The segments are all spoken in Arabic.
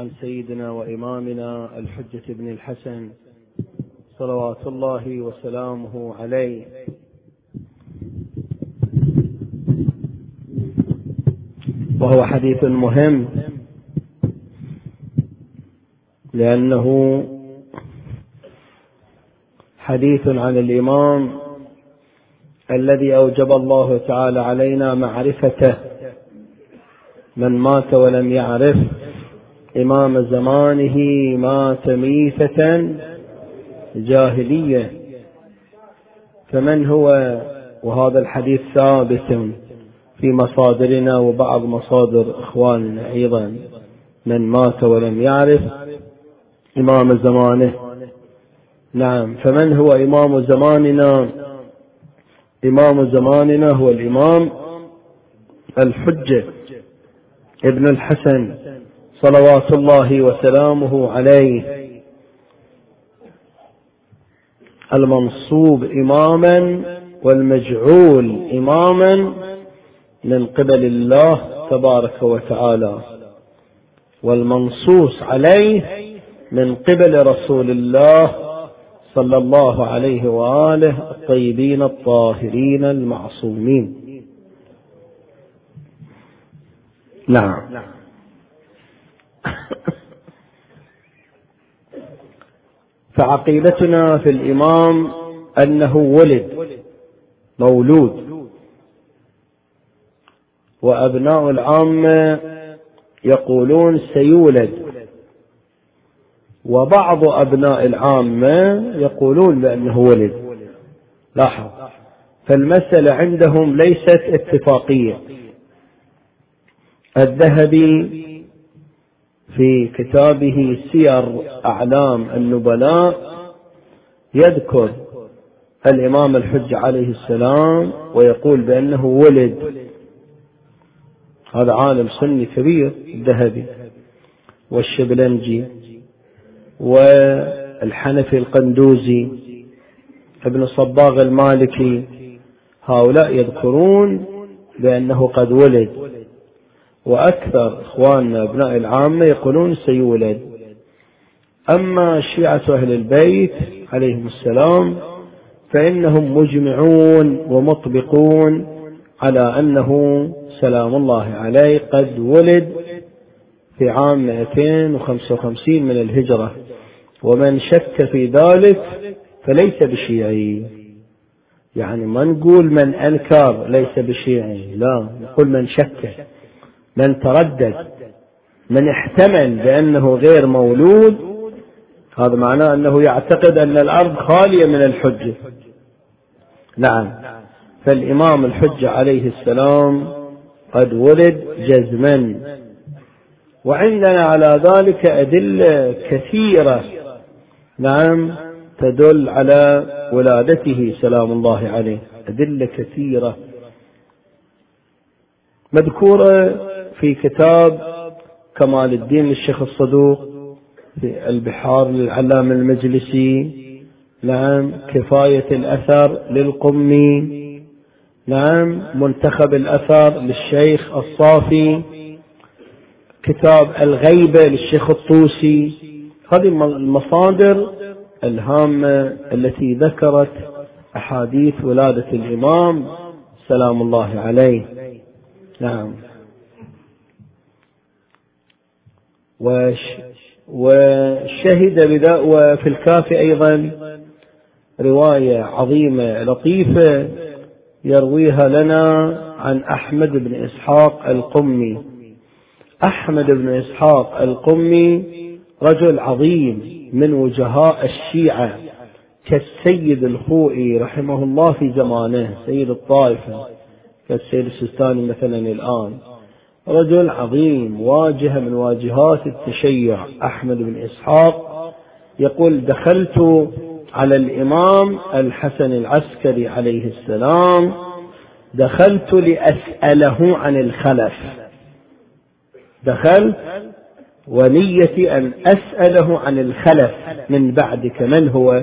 عن سيدنا وإمامنا الحجة بن الحسن صلوات الله وسلامه عليه. وهو حديث مهم لأنه حديث عن الإمام الذي أوجب الله تعالى علينا معرفته. من مات ولم يعرف إمام زمانه مات ميتة جاهلية. فمن هو؟ وهذا الحديث ثابت في مصادرنا وبعض مصادر إخواننا أيضا. من مات ولم يعرف إمام زمانه. نعم. فمن هو إمام زماننا؟ إمام زماننا هو الإمام الحجة ابن الحسن. صلوات الله وسلامه عليه. المنصوب إماما والمجعول إماما من قبل الله تبارك وتعالى. والمنصوص عليه من قبل رسول الله صلى الله عليه وآله الطيبين الطاهرين المعصومين. نعم. فعقيدتنا في الإمام أنه ولد مولود. وأبناء العامة يقولون سيولد. وبعض أبناء العامة يقولون بأنه ولد. لاحظ. فالمسألة عندهم ليست اتفاقية. الذهبي في كتابه سير أعلام النبلاء يذكر الإمام الحج عليه السلام ويقول بأنه ولد. هذا عالم سني كبير الذهبي والشبلنجي والحنفي القندوزي ابن صباغ المالكي هؤلاء يذكرون بأنه قد ولد. وأكثر إخواننا أبناء العامة يقولون سيولد. أما شيعة أهل البيت عليهم السلام فإنهم مجمعون ومطبقون على أنه سلام الله عليه قد ولد في عام 255 من الهجرة. ومن شك في ذلك فليس بشيعي. يعني ما نقول من أنكر ليس بشيعي لا نقول من شك. من تردد. من احتمل بأنه غير مولود هذا معناه أنه يعتقد أن الأرض خالية من الحجة. نعم. فالإمام الحجة عليه السلام قد ولد جزما. وعندنا على ذلك أدلة كثيرة. نعم. تدل على ولادته سلام الله عليه. أدلة كثيرة. مذكورة في كتاب كمال الدين للشيخ الصدوق في البحار للعلامة المجلسي نعم كفاية الأثر للقمي نعم منتخب الأثر للشيخ الصافي كتاب الغيبة للشيخ الطوسي. هذه المصادر الهامة التي ذكرت أحاديث ولادة الإمام سلام الله عليه. نعم وش وشهد بذا وفي الكافي أيضا رواية عظيمة لطيفة يرويها لنا عن أحمد بن إسحاق القمي. أحمد بن إسحاق القمي رجل عظيم من وجهاء الشيعة كالسيد الخوئي رحمه الله في زمانه سيد الطائفة كالسيد السستاني مثلا الآن. رجل عظيم واجهة من واجهات التشيع أحمد بن إسحاق. يقول دخلت على الإمام الحسن العسكري عليه السلام دخلت لأسأله عن الخلف. دخلت ونيتي أن أسأله عن الخلف من بعدك من هو؟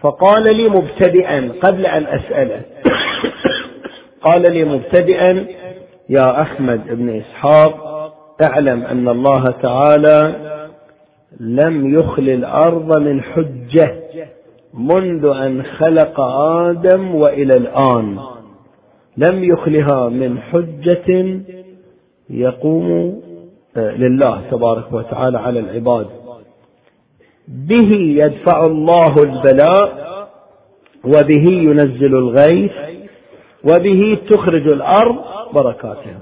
فقال لي مبتدئا قبل أن أسأله. قال لي مبتدئا يا أحمد بن إسحاق اعلم أن الله تعالى لم يخل الأرض من حجة منذ أن خلق آدم وإلى الآن. لم يخلها من حجة يقوم آه، لله تبارك وتعالى على العباد. به يدفع الله البلاء وبه ينزل الغيث وبه تخرج الأرض بركاتها.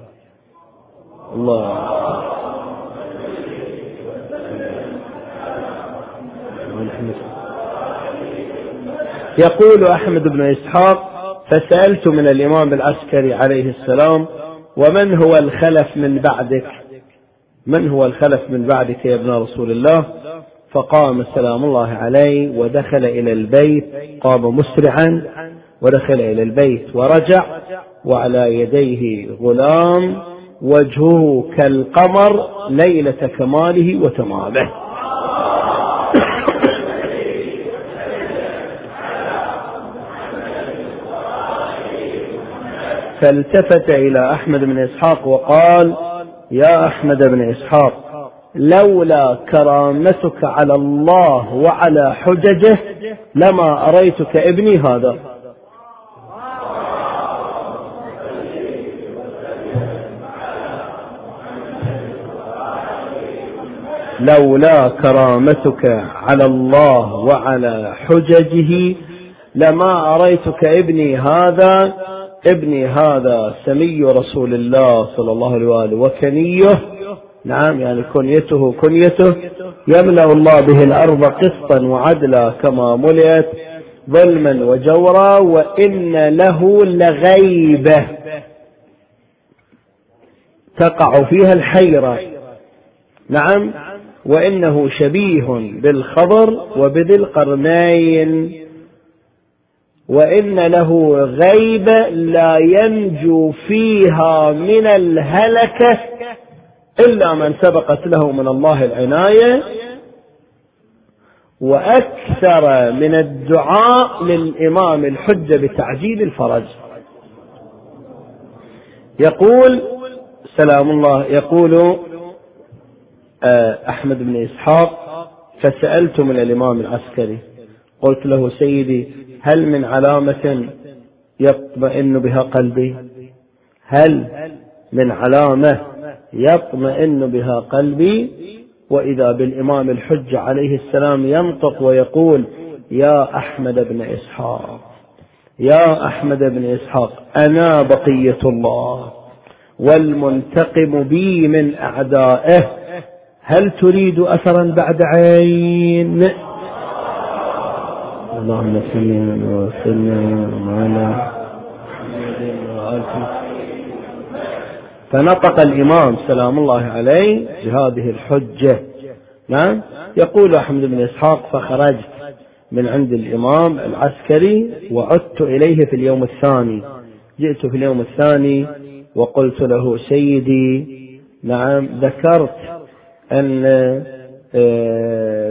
الله. يقول أحمد بن إسحاق فسألت من الإمام العسكري عليه السلام ومن هو الخلف من بعدك؟ من هو الخلف من بعدك يا ابن رسول الله؟ فقام سلام الله عليه ودخل إلى البيت قام مسرعا ودخل إلى البيت ورجع وعلى يديه غلام وجهه كالقمر ليلة كماله وتمامه. فالتفت إلى أحمد بن إسحاق وقال يا أحمد بن إسحاق لولا كرامتك على الله وعلى حججه لما أريتك ابني هذا. لولا كرامتك على الله وعلى حججه لما أريتك ابني هذا ابني هذا سمي رسول الله صلى الله عليه وآله وكنيه. نعم يعني كنيته كنيته. يملأ الله به الأرض قسطا وعدلا كما ملئت ظلما وجورا وإن له لغيبة. تقع فيها الحيرة. نعم. وإنه شبيه بالخضر وبذي القرنين. وإن له غيبة لا ينجو فيها من الهلكة إلا من سبقت له من الله العناية. وأكثر من الدعاء للإمام الحجة بتعجيل الفرج. يقول سلام الله يقول أحمد بن إسحاق فسألت من الإمام العسكري قلت له سيدي هل من علامة يطمئن بها قلبي؟ هل من علامة يطمئن بها قلبي؟ وإذا بالإمام الحج عليه السلام ينطق ويقول يا أحمد بن إسحاق يا أحمد بن إسحاق أنا بقية الله والمنتقم بي من أعدائه هل تريد أثرا بعد عين؟ اللهم صل وسلم على فنطق الإمام سلام الله عليه بهذه الحجة. نعم؟ يقول أحمد بن إسحاق فخرجت من عند الإمام العسكري وعدت إليه في اليوم الثاني. جئت في اليوم الثاني وقلت له سيدي نعم ذكرت أن آه،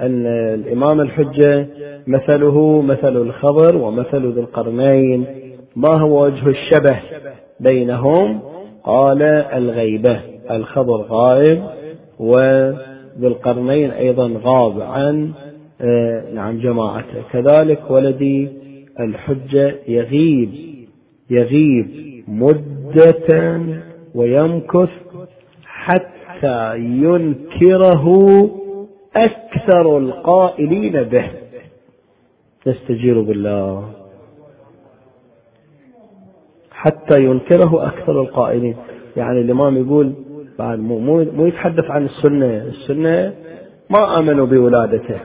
أن الإمام الحجة مثله مثل الخضر ومثل ذي القرنين. ما هو وجه الشبه بينهم؟ قال الغيبة. الخضر غائب وذي القرنين أيضا غاب عن آه، نعم جماعته. كذلك ولدي الحجة يغيب يغيب مدة ويمكث حتى ينكره أكثر القائلين به. نستجير بالله. حتى ينكره أكثر القائلين. يعني الإمام يقول بعد مو, مو يتحدث عن السنة. السنة ما آمنوا بولادته.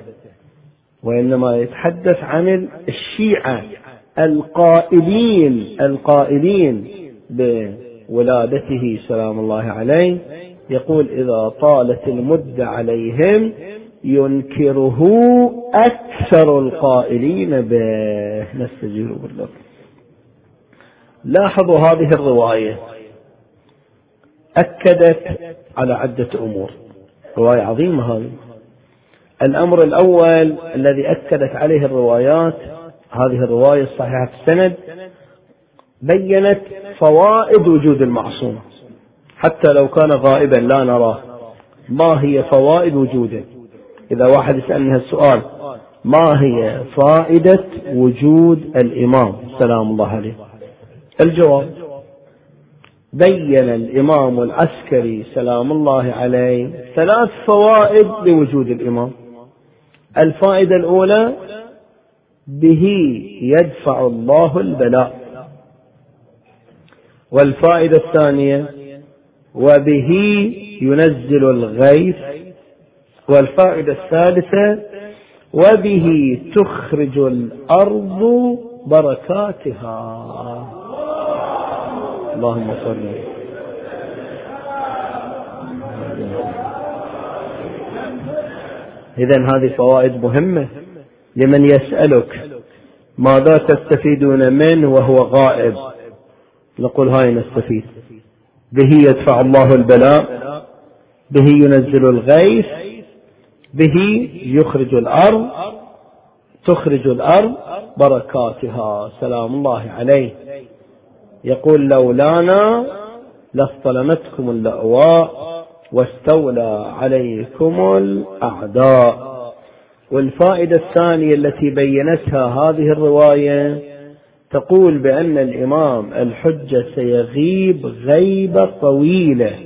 وإنما يتحدث عن الشيعة. القائلين القائلين بولادته. سلام الله عليه. يقول إذا طالت المدة عليهم ينكره أكثر القائلين به. نستجير بالله. لاحظوا هذه الرواية. أكدت على عدة أمور. رواية عظيمة هذه. الأمر الأول الذي أكدت عليه الروايات هذه الرواية الصحيحة في السند بينت فوائد وجود المعصوم حتى لو كان غائبا لا نراه ما هي فوائد وجوده. إذا واحد يسألني هالسؤال ما هي فائدة وجود الإمام؟ سلام الله عليه. الجواب بين الإمام العسكري سلام الله عليه ثلاث فوائد لوجود الإمام. الفائدة الأولى به يدفع الله البلاء. والفائدة الثانية وبه ينزل الغيث والفائدة الثالثة وبه تخرج الأرض بركاتها. اللهم صل. إذا هذه فوائد مهمة. لمن يسألك ماذا تستفيدون منه وهو غائب؟ نقول هاي نستفيد. به يدفع الله البلاء به ينزل الغيث به يخرج الأرض تخرج الأرض بركاتها. سلام الله عليه. يقول لولانا لاصطلمتكم اللأواء واستولى عليكم الأعداء. والفائدة الثانية التي بينتها هذه الرواية تقول بأن الإمام الحجة سيغيب غيبة طويلة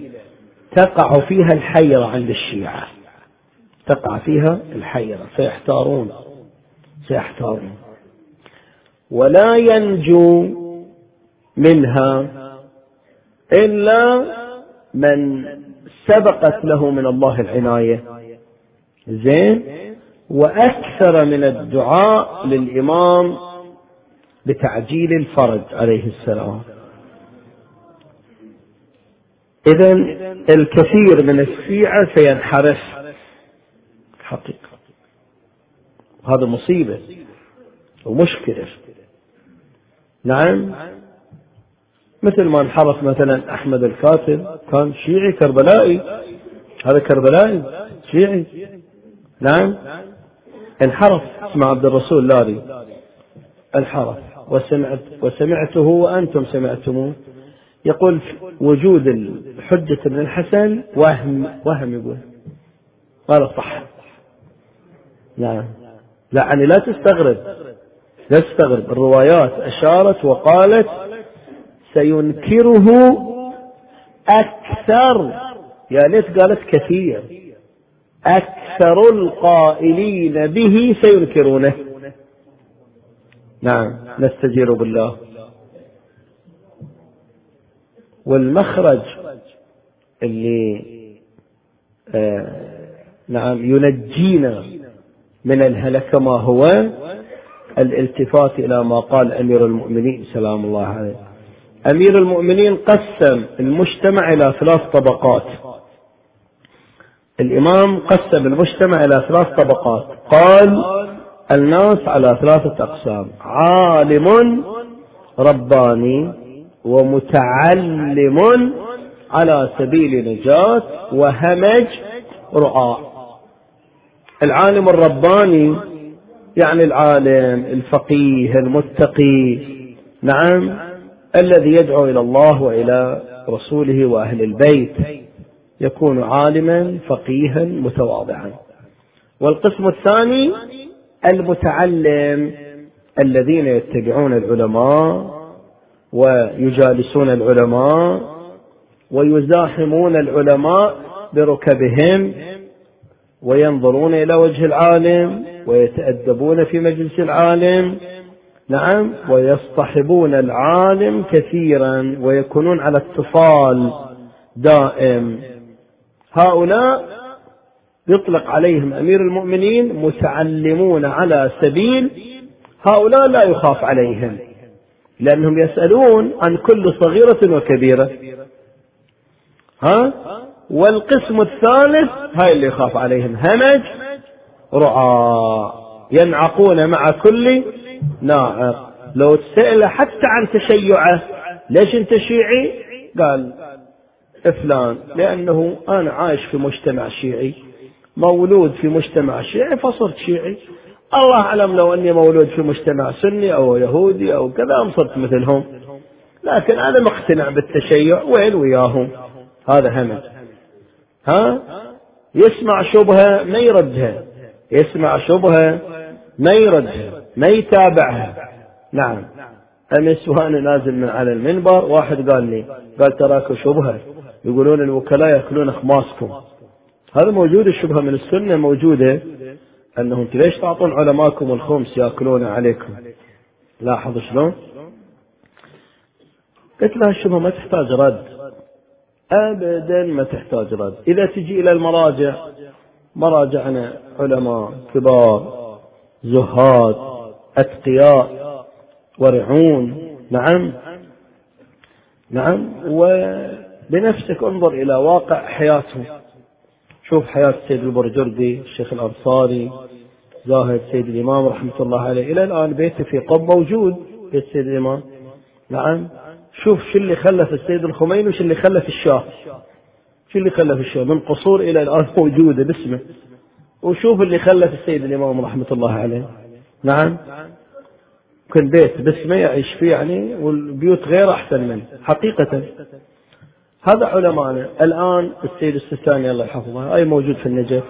تقع فيها الحيرة عند الشيعة. تقع فيها الحيرة سيحتارون سيحتارون. ولا ينجو منها إلا من سبقت له من الله العناية. زين؟ وأكثر من الدعاء للإمام بتعجيل الفرج عليه السلام. إذا الكثير من الشيعة سينحرف. حقيقة. هذا مصيبة ومشكلة. نعم. مثل ما انحرف مثلا أحمد الكاتب كان شيعي كربلائي. هذا كربلائي شيعي. نعم. انحرف اسمه عبد الرسول لاري. انحرف. وسمعت وسمعته وأنتم سمعتموه. يقول وجود الحجة بن الحسن وهم وهم يقول. قال صح. نعم. يعني لا تستغرب. لا تستغرب. الروايات أشارت وقالت سينكره أكثر. يا ليت قالت؟ كثير. أكثر القائلين به سينكرونه. نعم. نستجير بالله. والمخرج اللي آه نعم ينجينا من الهلكة ما هو؟ الالتفات إلى ما قال أمير المؤمنين سلام الله عليه. أمير المؤمنين قسم المجتمع إلى ثلاث طبقات. الإمام قسم المجتمع إلى ثلاث طبقات. قال الناس على ثلاثة أقسام. عالم رباني ومتعلم على سبيل نجاة وهمج رعاة العالم الرباني يعني العالم الفقيه المتقي. نعم الذي يدعو إلى الله وإلى رسوله وأهل البيت. يكون عالما فقيها متواضعا. والقسم الثاني المتعلم الذين يتبعون العلماء ويجالسون العلماء ويزاحمون العلماء بركبهم وينظرون إلى وجه العالم ويتأدبون في مجلس العالم. نعم ويصطحبون العالم كثيرا ويكونون على اتصال دائم. هؤلاء يطلق عليهم أمير المؤمنين متعلمون على سبيل هؤلاء لا يخاف عليهم لأنهم يسألون عن كل صغيرة وكبيرة. ها؟ والقسم الثالث هاي اللي يخاف عليهم همج رعاة ينعقون مع كل ناعق لو تسأل حتى عن تشيعه ليش انت شيعي؟ قال فلان لأنه أنا عايش في مجتمع شيعي. مولود في مجتمع شيعي فصرت شيعي. الله أعلم لو أني مولود في مجتمع سني أو يهودي أو كذا صرت مثلهم. لكن أنا مقتنع بالتشيع وين وياهم؟ هذا همل ها؟ يسمع شبهة ما يردها. يسمع شبهة ما يردها ما يتابعها. نعم. أمس وأنا نازل من على المنبر واحد قال لي قال تراك شبهة؟ يقولون الوكلاء يأكلون أخماسكم هذا موجود الشبهة من السنة؟ موجودة. أنه أنت ليش تعطون علماءكم الخمس يأكلون عليكم. لاحظ شلون؟ قلت لها الشبهة ما تحتاج رد. أبدا ما تحتاج رد. إذا تجي إلى المراجع مراجعنا علماء كبار زهاد أتقياء ورعون. نعم. نعم. وبنفسك انظر إلى واقع حياتهم. شوف حياة السيد البرجردي الشيخ الأنصاري زاهد سيد الإمام رحمة الله عليه. إلى الآن بيته في قم موجود بيت السيد الإمام. نعم. شوف شو اللي خلف السيد الخميني وش اللي خلف الشاه. شو اللي خلف الشاه؟ من قصور إلى الآن موجودة باسمه. وشوف اللي خلف السيد الإمام رحمة الله عليه. نعم. كل بيت باسمه يعيش فيه يعني والبيوت غير أحسن منه حقيقة. هذا علماءنا. الآن السيد السيستاني الله يحفظه. أي موجود في النجف؟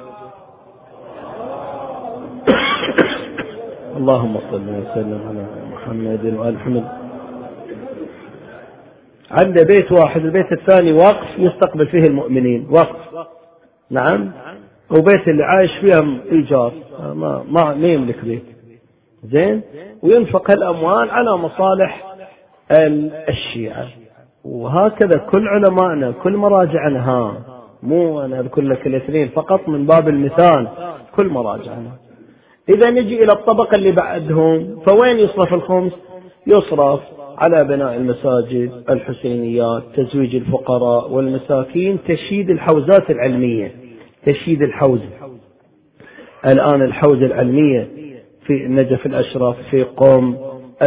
اللهم صل وسلم على محمد وآل محمد. عنده بيت واحد البيت الثاني وقف يستقبل فيه المؤمنين. وقف نعم. وبيت اللي عايش فيها إيجار. ما ما ما يملك بيت. زين؟ وينفق الأموال على مصالح الشيعة. وهكذا كل علمائنا كل مراجعنا ها مو أنا أذكر لك الاثنين فقط من باب المثال كل مراجعنا. إذا نجي إلى الطبقة اللي بعدهم فوين يصرف الخمس؟ يصرف على بناء المساجد الحسينيات تزويج الفقراء والمساكين تشييد الحوزات العلمية. تشييد الحوزة الآن الحوزة العلمية في النجف الأشرف في قم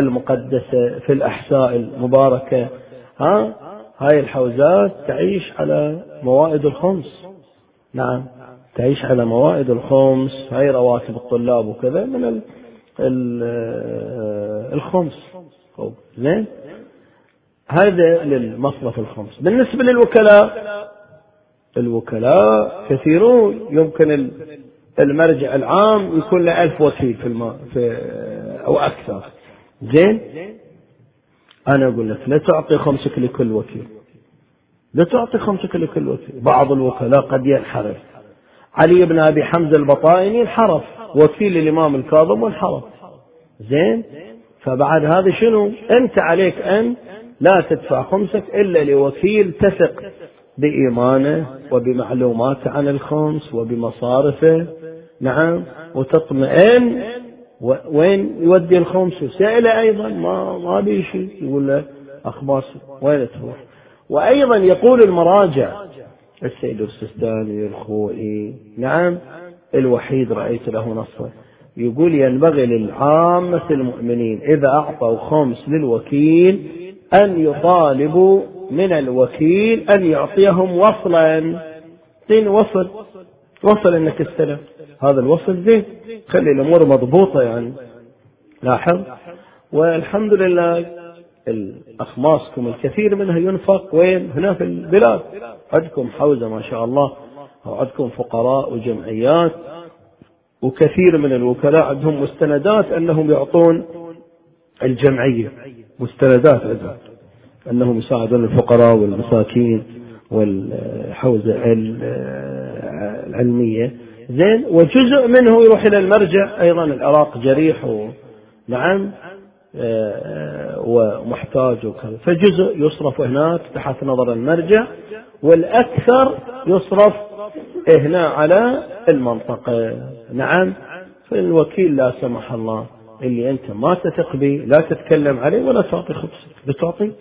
المقدسة في الأحساء المباركة. ها؟ هاي الحوزات تعيش على موائد الخمس. نعم. تعيش على موائد الخمس. هاي رواتب الطلاب وكذا من ال ال الخمس. زين؟ هذا للمصرف الخمس. بالنسبة للوكلاء الوكلاء كثيرون. يمكن المرجع العام يكون له ألف وكيل في, الم... في أو أكثر. زين؟ أنا أقول لك لا تعطي خمسك لكل وكيل. لا تعطي خمسك لكل وكيل. بعض الوكلاء قد ينحرف. علي بن أبي حمزة البطائني انحرف. وكيل الإمام الكاظم وانحرف زين؟ فبعد هذا شنو؟ أنت عليك أن لا تدفع خمسك إلا لوكيل تثق بإيمانه وبمعلوماته عن الخمس وبمصارفه. نعم؟ وتطمئن وين يودي الخمس؟ وسائله أيضا ما ما بي شيء. يقول له أخباص وين تروح؟ وأيضا يقول المراجع السيد السستاني الخوئي نعم الوحيد رأيت له نصا يقول ينبغي للعامة المؤمنين إذا أعطوا خمس للوكيل أن يطالبوا من الوكيل أن يعطيهم وصلا. وصل. وصل إنك استلم هذا الوصل زين خلي الأمور مضبوطة يعني. لاحظ. والحمد لله الاخماسكم الكثير منها ينفق وين؟ هنا في البلاد. عندكم حوزة ما شاء الله. أو عندكم فقراء وجمعيات. وكثير من الوكلاء عندهم مستندات أنهم يعطون الجمعية. مستندات عندهم. أنهم يساعدون الفقراء والمساكين والحوزة العلمية. زين وجزء منه يروح إلى المرجع أيضا. العراق جريح و نعم آه، ومحتاج وكذا. فجزء يصرف هناك تحت نظر المرجع والأكثر يصرف هنا على المنطقة. نعم فالوكيل لا سمح الله اللي أنت ما تثق به لا تتكلم عليه ولا تعطي خبزك بتعطي؟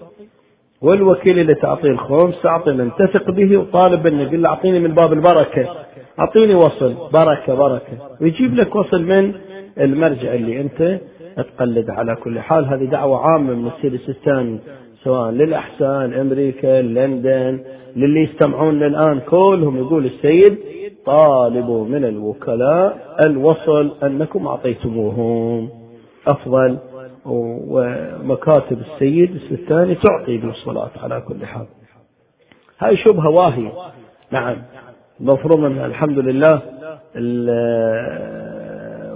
والوكيل اللي تعطيه الخمس تعطي من تثق به وطالب له أعطيني من باب البركة. أعطيني وصل. بركة بركة. ويجيب لك وصل من المرجع اللي أنت تقلد على كل حال. هذه دعوة عامة من السيد السيستاني سواء للأحسان أمريكا لندن للي يستمعون الآن. كلهم يقول السيد طالبوا من الوكلاء الوصل أنكم أعطيتموهم. أفضل. ومكاتب السيد السيستاني تعطي بالصلاة على كل حال. هاي شبهة واهية. نعم. المفروض أن الحمد لله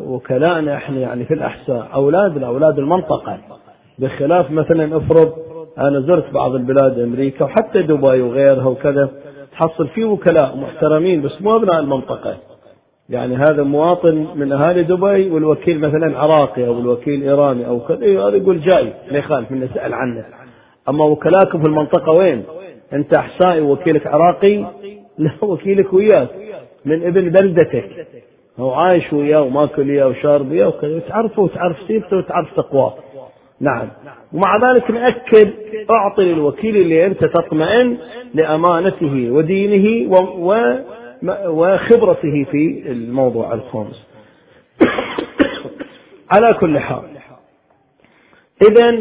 وكلائنا إحنا يعني في الأحساء. أولادنا أولاد المنطقة. بخلاف مثلا افرض أنا زرت بعض البلاد أمريكا وحتى دبي وغيرها وكذا تحصل في وكلاء محترمين بس مو أبناء المنطقة. يعني هذا مواطن من أهالي دبي والوكيل مثلا عراقي أو الوكيل إيراني أو كذا هذا يقول جاي ما يخالف من نسأل عنه. أما وكلاكم في المنطقة وين؟ أنت أحسائي وكيلك عراقي؟ لا وكيلك وياك. من ابن بلدتك. هو عايش وياه وماكل وياه وشارب وياه وكذا. تعرفه وتعرف سيرته وتعرف تقواه. نعم. ومع ذلك نأكد أعطي للوكيل اللي أنت تطمئن لأمانته ودينه و... وخبرته في الموضوع الخامس. على كل حال. إذا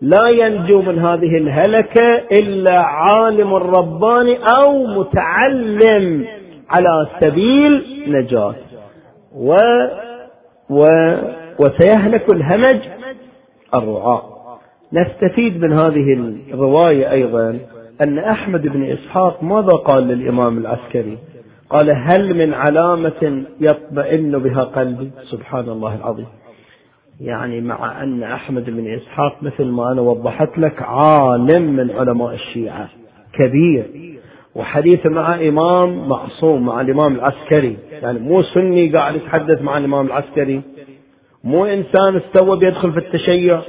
لا ينجو من هذه الهلكة إلا عالم رباني أو متعلم على سبيل نجاة. و, و وسيهلك الهمج الرعاة نستفيد من هذه الرواية أيضا أن أحمد بن إسحاق ماذا قال للإمام العسكري؟ قال هل من علامة يطمئن بها قلبي؟ سبحان الله العظيم. يعني مع أن أحمد بن إسحاق مثل ما أنا وضحت لك عالم من علماء الشيعة كبير. وحديث مع إمام معصوم مع الإمام العسكري. يعني مو سني قاعد يتحدث مع الإمام العسكري. مو إنسان استوى بيدخل في التشيع.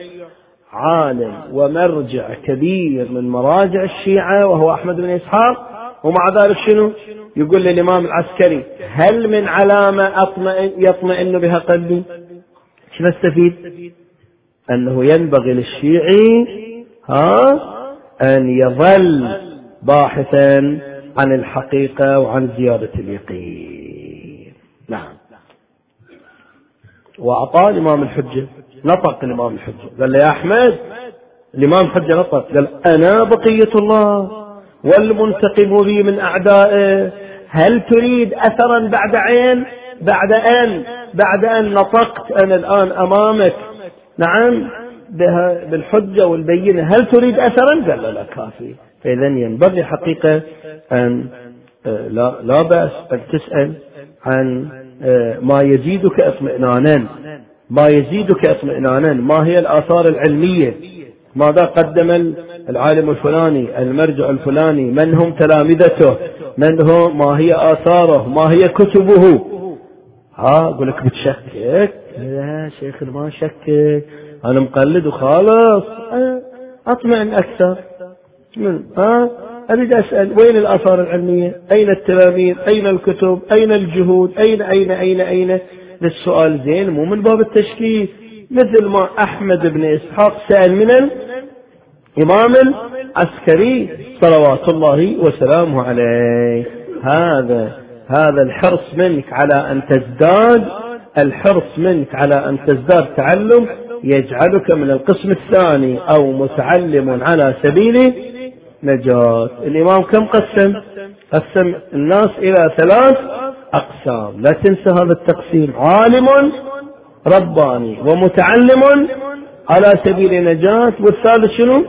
عالم ومرجع كبير من مراجع الشيعة وهو أحمد بن إسحاق. ومع ذلك شنو؟ يقول للإمام العسكري هل من علامة أطمئن يطمئن بها قلبي؟ شو نستفيد؟ أنه ينبغي للشيعي ها أن يظل باحثا عن الحقيقة وعن زيادة اليقين. نعم. وأعطاه الإمام الحجة. نطق الإمام الحجة. قال له يا أحمد الإمام الحجة نطق. قال أنا بقية الله والمنتقم بي من أعدائه. هل تريد أثرا بعد عين؟ بعد أن؟ بعد أن نطقت أنا الآن أمامك. نعم بالحجة والبينة. هل تريد أثرا؟ قال لا, لا كافي. فإذا ينبغي حقيقة أن آه، لا, لا بأس أن تسأل عن آه، ما يزيدك اطمئنانا. ما يزيدك اطمئنانا. ما هي الآثار العلمية؟ ماذا قدم العالم الفلاني المرجع الفلاني؟ من هم تلامذته؟ من هو؟ ما هي آثاره؟ ما هي كتبه؟ ها أقول لك بتشكك. لا شيخ ما شكك. أنا مقلد وخالص أطمئن أكثر. من ها أريد أسأل وين الآثار العلمية؟ أين التلاميذ؟ أين الكتب؟ أين الجهود؟ أين أين أين أين؟ للسؤال زين مو من باب التشكيك. مثل ما أحمد بن إسحاق سأل من الإمام العسكري صلوات الله وسلامه عليه. هذا هذا الحرص منك على أن تزداد الحرص منك على أن تزداد تعلم يجعلك من القسم الثاني أو متعلم على سبيل نجاة الإمام كم قسم؟ قسم الناس إلى ثلاث أقسام. لا تنسى هذا التقسيم. عالم رباني ومتعلم على سبيل نجاة والثالث شنو؟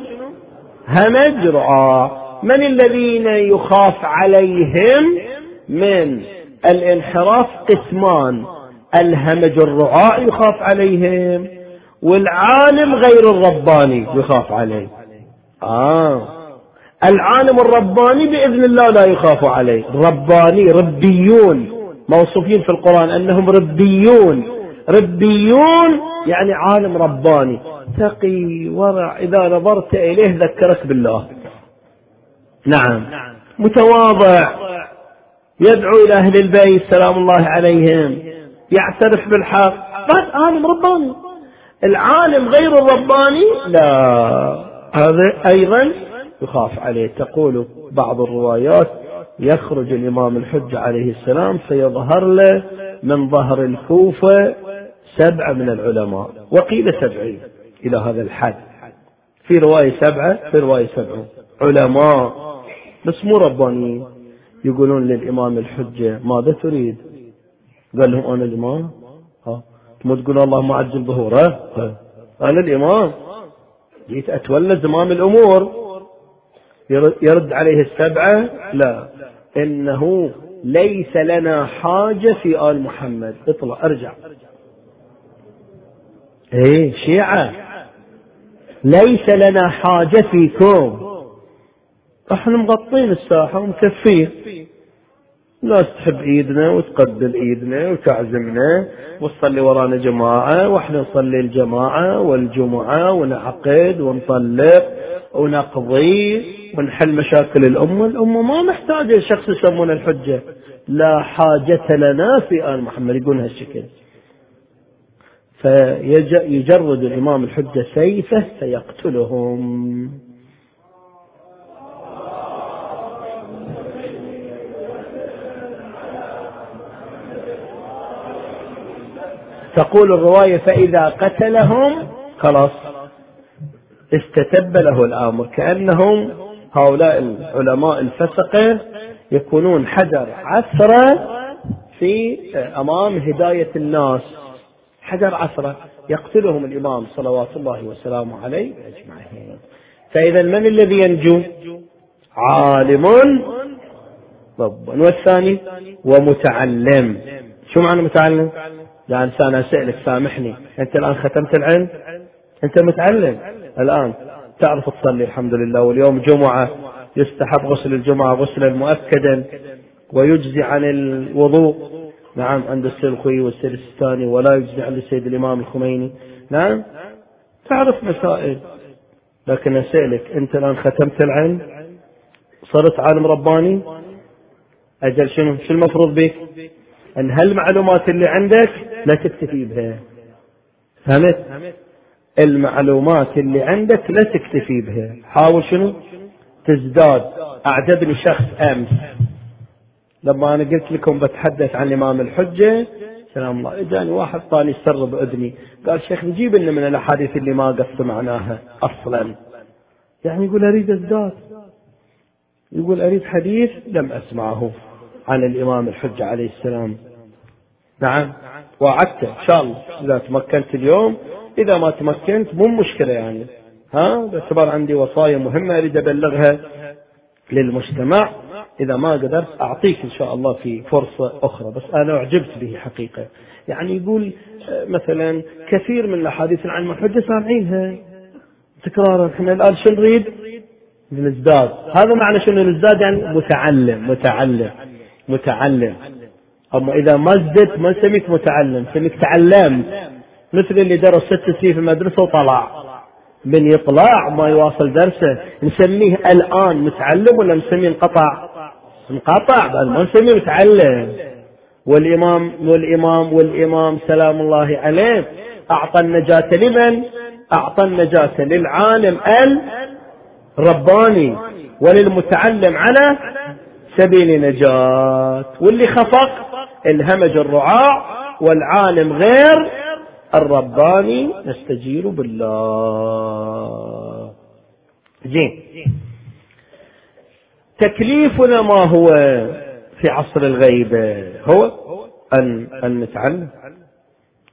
همج رعاة من الذين يخاف عليهم؟ من الانحراف قسمان. الهمج الرعاء يخاف عليهم والعالم غير الرباني يخاف عليه. آه. العالم الرباني بإذن الله لا يخاف عليه. رباني ربيون. موصوفين في القرآن أنهم ربيون. ربيون يعني عالم رباني. تقي ورع. إذا نظرت إليه ذكرك بالله. نعم. متواضع. يدعو إلى أهل البيت سلام الله عليهم. يعترف بالحق. بس عالم رباني. العالم غير الرباني؟ لا. هذا أيضا يخاف عليه. تقول بعض الروايات يخرج الإمام الحج عليه السلام فيظهر له من ظهر الكوفة سبعة من العلماء. وقيل سبعين إلى هذا الحد. في رواية سبعة في رواية سبعة. علماء بس مو ربانيين. يقولون للإمام الحجة ماذا تريد؟ قال لهم أنا الإمام. ها؟ مو تقول اللهم عجل ظهوره. أنا الإمام. جيت أتولى زمام الأمور. يرد عليه السبعة؟ لا. إنه ليس لنا حاجة في آل محمد. اطلع أرجع. إيه شيعة. ليس لنا حاجة فيكم. إحنا مغطين الساحة ومكفين. ناس تحب إيدنا وتقبل إيدنا وتعزمنا وتصلي ورانا جماعة وإحنا نصلي الجماعة والجمعة ونعقد ونطلق ونقضي ونحل مشاكل الأمة. الأمة ما محتاجة شخص يسمونه الحجة. لا حاجة لنا في آل محمد. يقول هالشكل. فيجرد الإمام الحجة سيفه فيقتلهم. تقول الرواية فإذا قتلهم خلاص استتب له الآمر. كأنهم هؤلاء العلماء الفسقة يكونون حجر عثرة في أمام هداية الناس. حجر عثرة يقتلهم الإمام صلوات الله وسلامه عليه أجمعين. فإذا من الذي ينجو؟ عالم. والثاني ومتعلم. شو معنى متعلم؟ يا إنسان أسألك سامحني. أنت الآن ختمت العلم؟ أنت متعلم. الآن تعرف تصلي الحمد لله واليوم جمعة. يستحب غسل الجمعة غسلا مؤكدا ويجزي عن الوضوء. نعم عند السيد الخوي والسيد السيستاني ولا يجزي عند السيد الإمام الخميني. نعم تعرف مسائل. لكن أسألك أنت الآن ختمت العلم؟ صرت عالم رباني؟ أجل شنو؟ شو المفروض بك؟ أن هالمعلومات اللي عندك لا تكتفي بها. فهمت؟ المعلومات اللي عندك لا تكتفي بها. حاول شنو؟ تزداد. أعجبني شخص أمس. لما أنا قلت لكم بتحدث عن الإمام الحجة سلام الله. إجاني واحد طاني سر بإذني. قال شيخ نجيب لنا من الأحاديث اللي ما قد سمعناها أصلا. يعني يقول أريد ازداد يقول أريد حديث لم أسمعه عن الإمام الحجة عليه السلام. نعم. وعدت إن شاء الله. إذا تمكنت اليوم إذا ما تمكنت مو مشكلة يعني. ها؟ باعتبار عندي وصايا مهمة أريد أبلغها للمجتمع. إذا ما قدرت أعطيك إن شاء الله في فرصة أخرى. بس أنا أعجبت به حقيقة. يعني يقول آه، مثلا كثير من الأحاديث عن المحجة سامعينها. تكرارا إحنا الآن شو نريد؟ نزداد هذا معنى شنو نزداد يعني متعلم متعلم متعلم. أما إذا ما زدت ما نسميك متعلم نسميك تعلمت مثل اللي درس ست سنين في المدرسة وطلع. من يطلع ما يواصل درسه. نسميه الآن متعلم ولا نسميه انقطع؟ انقطع بل ما نسميه متعلم. والإمام والإمام والإمام سلام الله عليه. أعطى النجاة لمن؟ أعطى النجاة للعالم الرباني. وللمتعلم على سبيل نجاة واللي خفق الهمج الرعاع والعالم غير الرباني نستجير بالله. زين. تكليفنا ما هو في عصر الغيبة هو أن, أن نتعلم.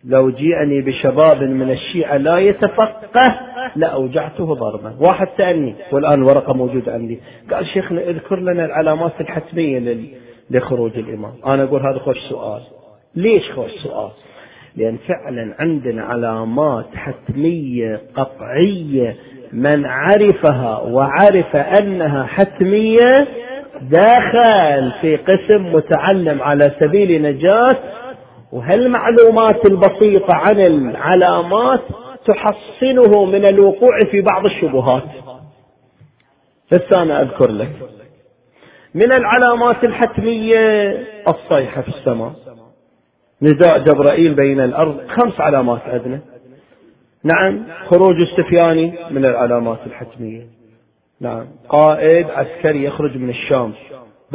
لو جيءني بشباب من الشيعة لا يتفقه لأوجعته ضربا واحد سألني والآن ورقة موجودة عندي. قال شيخنا اذكر لنا العلامات الحتمية لخروج الإمام. أنا أقول هذا خوش سؤال. ليش خوش سؤال؟ لأن فعلا عندنا علامات حتمية قطعية من عرفها وعرف أنها حتمية دخل في قسم متعلم على سبيل نجاة وهالمعلومات البسيطة عن العلامات تحصنه من الوقوع في بعض الشبهات. بس أنا أذكر لك من العلامات الحتمية الصيحة في السماء. نداء جبرائيل بين الأرض. خمس علامات عندنا نعم خروج السفياني من العلامات الحتمية. نعم قائد عسكري يخرج من الشام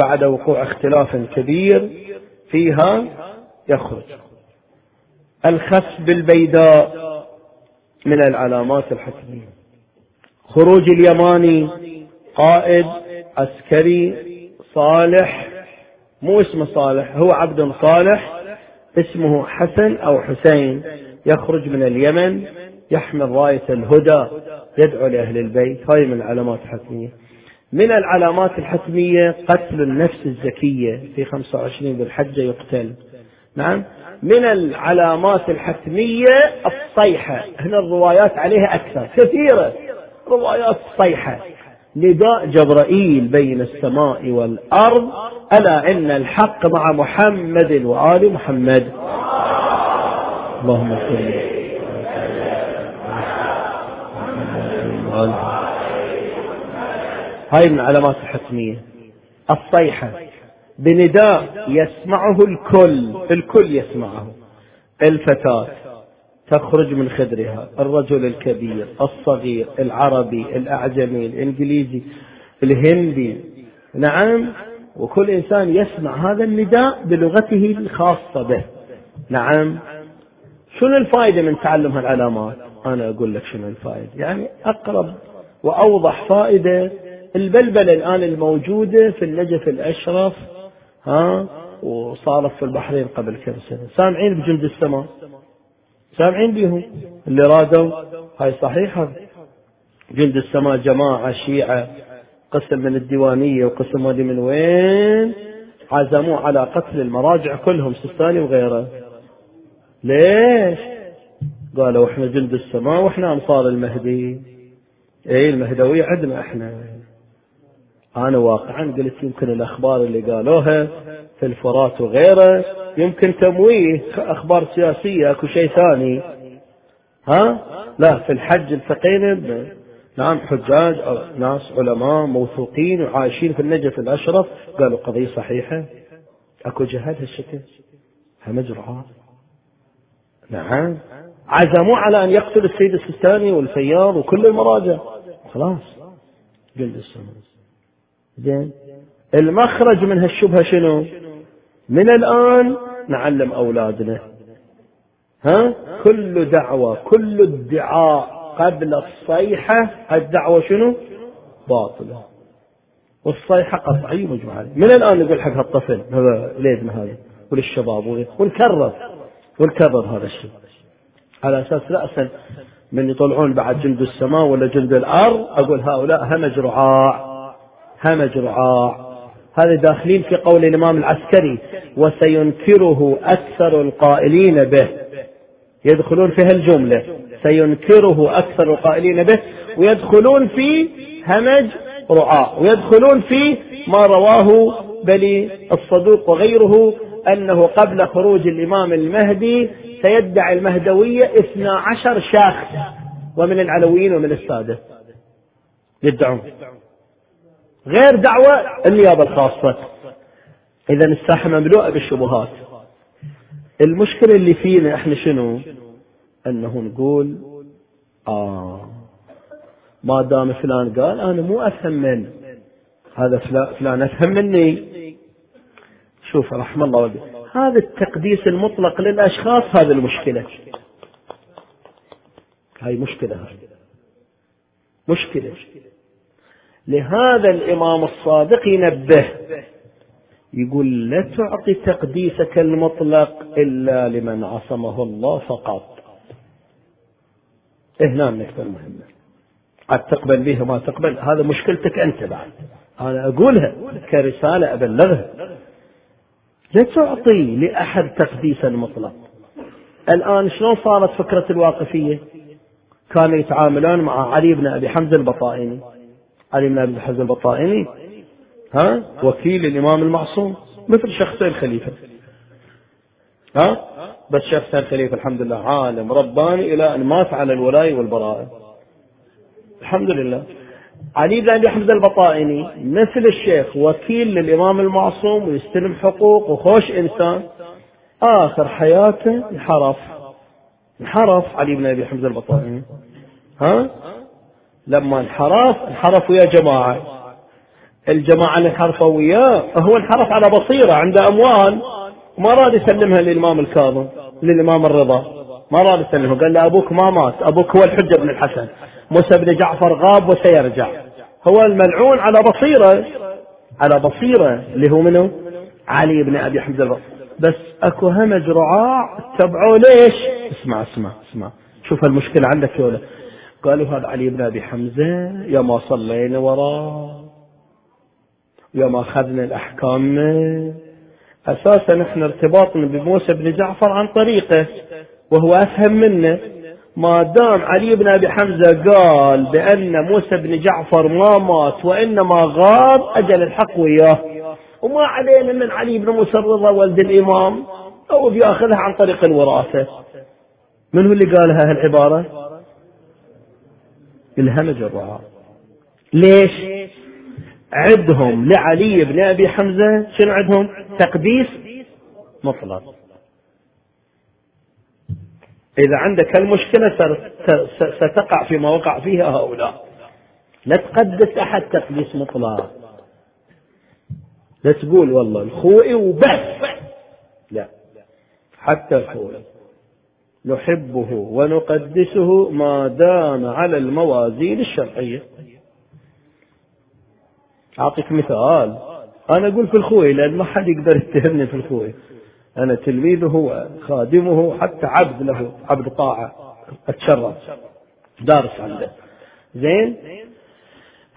بعد وقوع اختلاف كبير فيها يخرج. الخس بالبيداء من العلامات الحتمية. خروج اليماني قائد عسكري صالح. مو اسمه صالح هو عبد صالح. اسمه حسن أو حسين. يخرج من اليمن يحمل راية الهدى يدعو لأهل البيت. هاي من العلامات الحتمية من العلامات الحتمية قتل النفس الزكية في 25 ذي الحجة يقتل. نعم؟ من العلامات الحتمية الصيحة. هنا الروايات عليها أكثر. كثيرة. روايات صيحة. نداء جبرائيل بين السماء والأرض ألا إن الحق مع محمد وآل محمد. اللهم صل هاي من العلامات الحتمية. الصيحة. بنداء يسمعه الكل الكل يسمعه. الفتاة. تخرج من خدرها. الرجل الكبير الصغير العربي الأعجمي الإنجليزي الهندي. نعم وكل إنسان يسمع هذا النداء بلغته الخاصة به. نعم. شنو الفائدة من تعلم هالعلامات؟ أنا أقول لك شنو الفائدة. يعني أقرب وأوضح فائدة البلبلة الآن الموجودة في النجف الأشرف ها وصارت في البحرين قبل كم سنة. سامعين بجند السماء؟ سامعين بهم اللي رادوا. هاي صحيحة. جند السماء جماعة شيعة. قسم من الديوانية وقسم هذه من وين. عزموا على قتل المراجع كلهم سستاني وغيره. ليش؟ قالوا إحنا جند السماء وإحنا انصار المهدي. اي المهدوية عندنا إحنا. أنا واقعا قلت يمكن الأخبار اللي قالوها في الفرات وغيره يمكن تمويه أخبار سياسية أكو شيء ثاني. ها؟ لا في الحج التقينا نعم حجاج أو ناس علماء موثوقين وعايشين في النجف الأشرف قالوا قضية صحيحة. أكو جهاد هالشكل؟ مجرعات نعم. عزموا على أن يقتل السيد السيستاني والفياض وكل المراجع. خلاص. قلت السنة زين. المخرج من هالشبهة شنو؟ من الآن نعلم أولادنا. ها؟ كل دعوة كل ادعاء قبل الصيحة الدعوة شنو؟ باطلة. والصيحة قطعية مجموعة من الآن نقول حق هالطفل هذا ليدنا هذا وللشباب ونكرر ونكرر هذا الشيء. على أساس رأسا من يطلعون بعد جند السماء ولا جند الأرض أقول هؤلاء همج رعاع همج رعاع. هذا داخلين في قول الإمام العسكري وسينكره أكثر القائلين به. يدخلون في هالجملة. سينكره أكثر القائلين به ويدخلون في همج رعاء ويدخلون في ما رواه بلي الصدوق وغيره أنه قبل خروج الإمام المهدي سيدعي المهدوية اثنا عشر شاخص ومن العلويين ومن السادة. يدعون. غير دعوة النيابة الخاصة. إذا الساحة مملوءة بالشبهات. المشكلة اللي فينا إحنا شنو؟ إنه نقول آه ما دام فلان قال أنا مو أفهم من. هذا فلان أفهم مني. شوف رحم الله والدي. هذا التقديس المطلق للأشخاص هذا المشكلة. هاي مشكلة. هاي مشكلة. لهذا الإمام الصادق ينبه يقول لا تعطي تقديسك المطلق إلا لمن عصمه الله فقط. هنا النقطة المهمة عاد تقبل به ما تقبل هذا مشكلتك أنت بعد. أنا أقولها كرسالة أبلغها. لا تعطي لأحد تقديسا مطلق الآن شلون صارت فكرة الواقفية؟ كانوا يتعاملون مع علي بن أبي حمزة البطائني. علي بن أبي الحزن البطائني. ها؟ وكيل الإمام المعصوم. مثل شخصي الخليفه ها؟ بس شخص الخليفه الحمد لله. عالم رباني إلى أن مات على الولاية والبراءة. الحمد لله. علي بن أبي حمزه البطائني مثل الشيخ وكيل للإمام المعصوم ويستلم حقوق وخوش إنسان. آخر حياته انحرف انحرف علي بن أبي حمزه البطائني. ها؟ لما انحرف انحرف ويا جماعة. الجماعة اللي انحرفوا وياه هو انحرف على بصيرة عنده أموال وما راد يسلمها للإمام الكاظم للإمام الرضا. ما راد يسلمها قال له أبوك ما مات أبوك هو الحجة بن الحسن. موسى بن جعفر غاب وسيرجع. هو الملعون على بصيرة على بصيرة اللي هو منه علي بن أبي حمزة بس أكو همج رعاع تبعوه ليش؟ اسمع اسمع اسمع. شوف المشكلة عندك يا قالوا هذا علي بن أبي حمزة يا ما صلينا وراه يوم أخذنا الأحكام. أساسا إحنا ارتباطنا بموسى بن جعفر عن طريقه وهو أفهم منا ما دام علي بن أبي حمزة قال بأن موسى بن جعفر ما مات وإنما غاب أجل الحق وياه. وما علينا من علي بن موسى الرضا ولد الإمام أو بيأخذها عن طريق الوراثة من هو اللي قال هالعبارة الهمج الرعاة ليش؟ عدهم لعلي بن أبي حمزة شنو عندهم تقديس مطلق. إذا عندك المشكلة ستقع فيما وقع فيها هؤلاء. لا تقدس أحد تقديس مطلق. لا تقول والله الخوئي وبس. لا. حتى الخوئي. نحبه ونقدسه ما دام على الموازين الشرعية. أعطيك مثال. أنا أقول في الخوي لأن ما حد يقدر يتهمني في الخوي. أنا تلميذه وخادمه حتى عبد له عبد طاعة أتشرف. دارس عنده. زين؟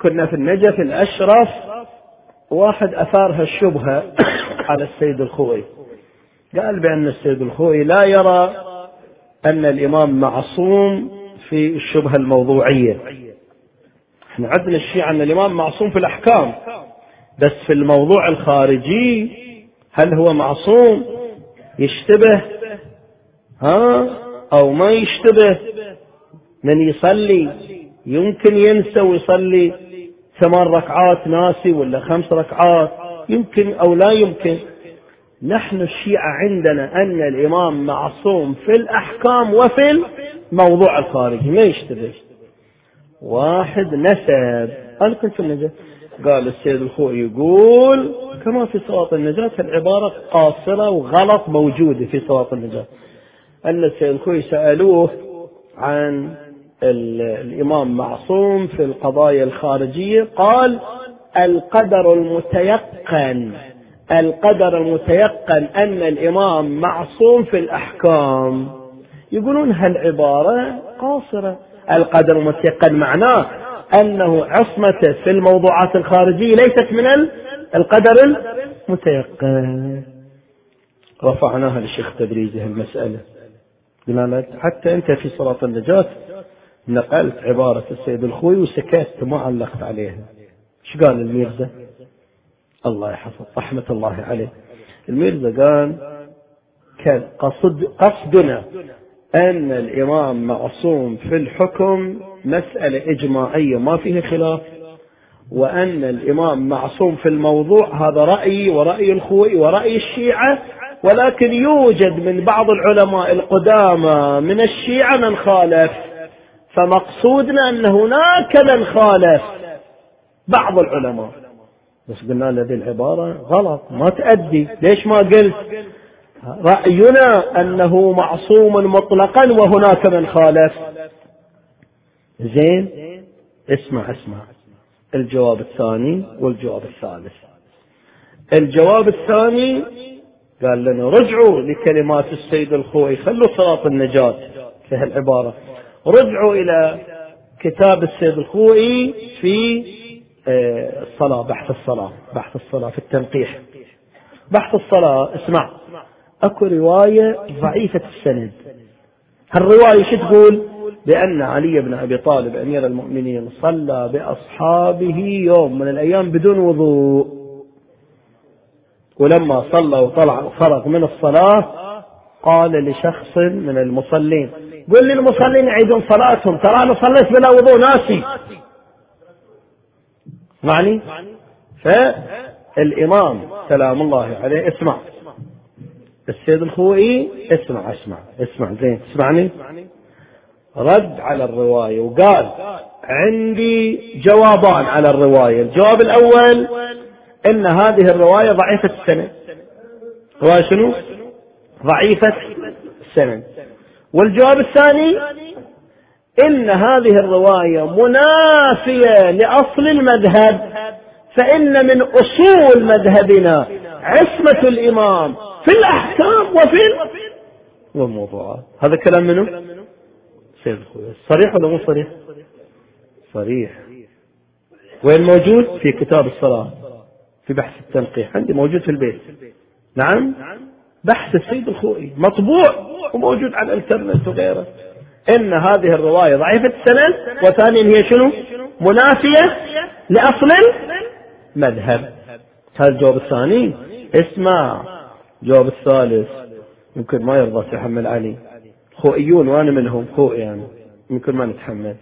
كنا في النجف الأشرف واحد أثار هالشبهة على السيد الخوي. قال بأن السيد الخوي لا يرى أن الإمام معصوم في الشبهة الموضوعية. إحنا عندنا الشيعة أن الإمام معصوم في الأحكام. بس في الموضوع الخارجي هل هو معصوم؟ يشتبه؟ ها؟ أو ما يشتبه؟ من يصلي؟ يمكن ينسى ويصلي ثمان ركعات ناسي ولا خمس ركعات. يمكن أو لا يمكن. نحن الشيعة عندنا أن الإمام معصوم في الأحكام وفي الموضوع الخارجي. ما يشتبه؟ واحد نسب. أنا كنت النجاة قال السيد الخوئي يقول كما في صلاة النجاة العبارة قاصرة وغلط موجودة في صلاة النجاة. أن السيد الخوئي سألوه عن الإمام معصوم في القضايا الخارجية. قال القدر المتيقن. القدر المتيقن أن الإمام معصوم في الأحكام. يقولون هالعبارة قاصرة. القدر المتيقن معناه أنه عصمته في الموضوعات الخارجية ليست من القدر المتيقن. رفعناها للشيخ تدريجي المسألة. قلنا حتى أنت في صلاة النجاة نقلت عبارة السيد الخوي وسكت ما علقت عليها. إيش قال الميرزا؟ الله يحفظ. رحمة الله عليه. الميرزا قال كان قصد قصدنا أن الإمام معصوم في الحكم مسألة إجماعية ما فيها خلاف وأن الإمام معصوم في الموضوع هذا رأيي ورأي الخوي ورأي الشيعة ولكن يوجد من بعض العلماء القدامى من الشيعة من خالف. فمقصودنا أن هناك من خالف بعض العلماء. بس قلنا له هذه العبارة غلط ما تأدي. ليش ما قلت؟ رأينا أنه معصوم مطلقا وهناك من خالف. زين؟ اسمع اسمع. الجواب الثاني والجواب الثالث. الجواب الثاني قال لنا رجعوا لكلمات السيد الخوي خلوا صلاة النجاة في هالعبارة. رجعوا إلى كتاب السيد الخوئي في الصلاة بحث الصلاة بحث الصلاة في التنقيح. بحث الصلاة اسمع أكو رواية ضعيفة السند. هالرواية شو تقول؟ بأن علي بن أبي طالب أمير المؤمنين صلى بأصحابه يوم من الأيام بدون وضوء. ولما صلى وطلع وفرغ من الصلاة قال لشخص من المصلين قل للمصلين يعيدون صلاتهم ترى أنا صليت بلا وضوء ناسي. معني؟ فالإمام سلام الله عليه اسمع. السيد الخوئي اسمع اسمع اسمع. زين تسمعني؟ رد على الرواية وقال عندي جوابان على الرواية. الجواب الأول إن هذه الرواية ضعيفة السند رواية شنو؟ ضعيفة السند والجواب الثاني إن هذه الرواية منافية لأصل المذهب فإن من أصول مذهبنا عصمة الإمام في الأحكام وفي والموضوعات. هذا كلام منه سيد الخوي صريح ولا مو صريح؟ صريح. وين موجود؟ في كتاب الصلاة في بحث التنقيح. عندي موجود في البيت. نعم؟ بحث السيد الخوئي مطبوع وموجود على الإنترنت وغيره. إن هذه الرواية ضعيفة السند وثانيا هي شنو؟ منافية لأصل المذهب. هذا الجواب الثاني. اسمع. الجواب الثالث. يمكن ما يرضى يحمل علي. خوئيون وأنا منهم. خوئي يعني. يمكن ما نتحمل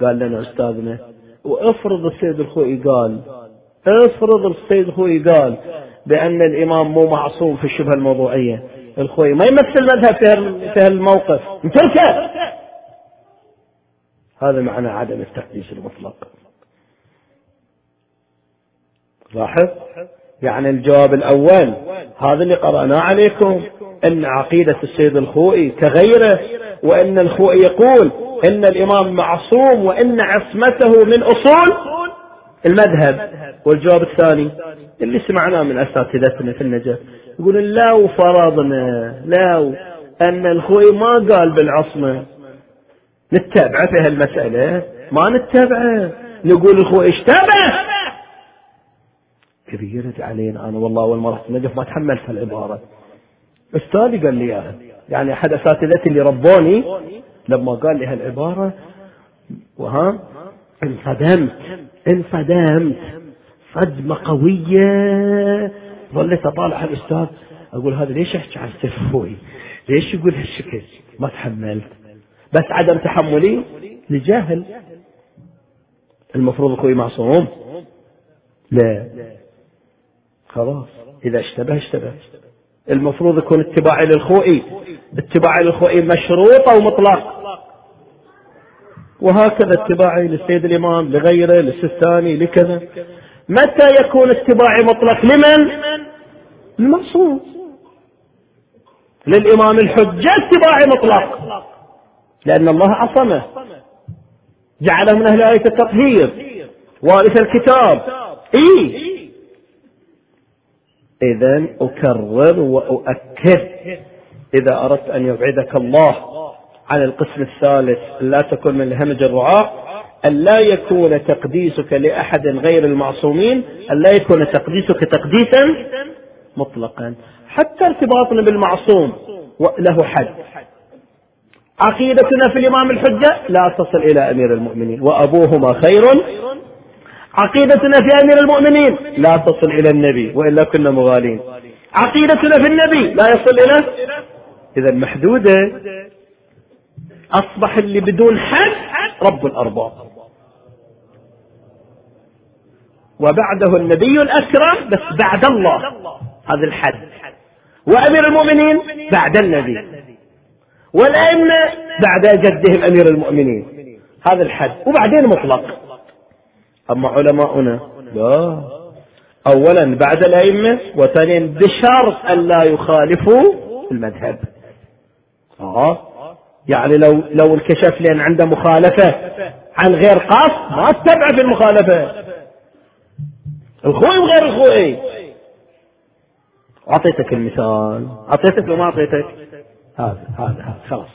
قال لنا أستاذنا. وافرض السيد الخوئي قال افرض السيد الخوئي قال بأن الإمام مو معصوم في الشبهة الموضوعية. الخوئي ما يمثل مذهب في هالموقف. نتركه هذا معنى عدم التقديس المطلق. لاحظ؟ يعني الجواب الأول هذا اللي قرأناه عليكم أن عقيدة السيد الخوئي كغيره وأن الخوئي يقول أن الإمام معصوم وأن عصمته من أصول المذهب. والجواب الثاني اللي سمعناه من أساتذتنا في النجاة يقول لو فرضنا لو أن الخوئي ما قال بالعصمة. نتبعه في هالمسألة ما نتبعه نقول الخوئي اشتبه كبيرة علينا أنا والله أول ما رحت النجف ما تحملت هالعبارة أستاذي قال لي إياها. يعني أحد أساتذتي اللي ربوني لما قال لي هالعبارة وها؟ انصدمت. انصدمت. صدمة قوية. ظليت أطالع الأستاذ أقول هذا ليش يحكي عن السفوي ليش يقول هالشكل؟ ما تحملت. بس عدم تحملي لجهل المفروض أخوي معصوم. لا. خلاص. إذا اشتبه اشتبه. المفروض يكون اتباعي للخوئي اتباعي للخوئي مشروط أو مطلق. وهكذا اتباعي للسيد الإمام لغيره للسستاني لكذا. متى يكون اتباعي مطلق؟ لمن؟ المعصوم للإمام الحجة اتباعي مطلق. لأن الله عصمه. جعله من أهل آية التطهير. وارث الكتاب. إيه إذا أكرر وأؤكد. إذا أردت أن يبعدك الله عن القسم الثالث لا تكن من الهمج الرعاة أن لا يكون تقديسك لأحد غير المعصومين أن لا يكون تقديسك تقديسا مطلقا. حتى ارتباطنا بالمعصوم له حد. عقيدتنا في الإمام الحجة لا تصل إلى أمير المؤمنين وأبوهما خير. عقيدتنا في أمير المؤمنين لا تصل إلى النبي وإلا كنا مغالين. عقيدتنا في النبي لا يصل إلى. إذا محدودة. أصبح اللي بدون حد رب الأرباب. وبعده النبي الأكرم بس بعد الله. هذا الحد. وأمير المؤمنين بعد النبي. والأئمة بعد جدهم أمير المؤمنين. هذا الحد. وبعدين مطلق. أما علماؤنا لا. أولا بعد الأئمة وثانيا بشرط أن لا يخالفوا المذهب. آه. يعني لو لو انكشف لي أن عنده مخالفة عن غير قصد ما اتبع في المخالفة. الخوي وغير الخوي. أعطيتك المثال. أعطيتك وما أعطيتك. هذا هذا خلاص.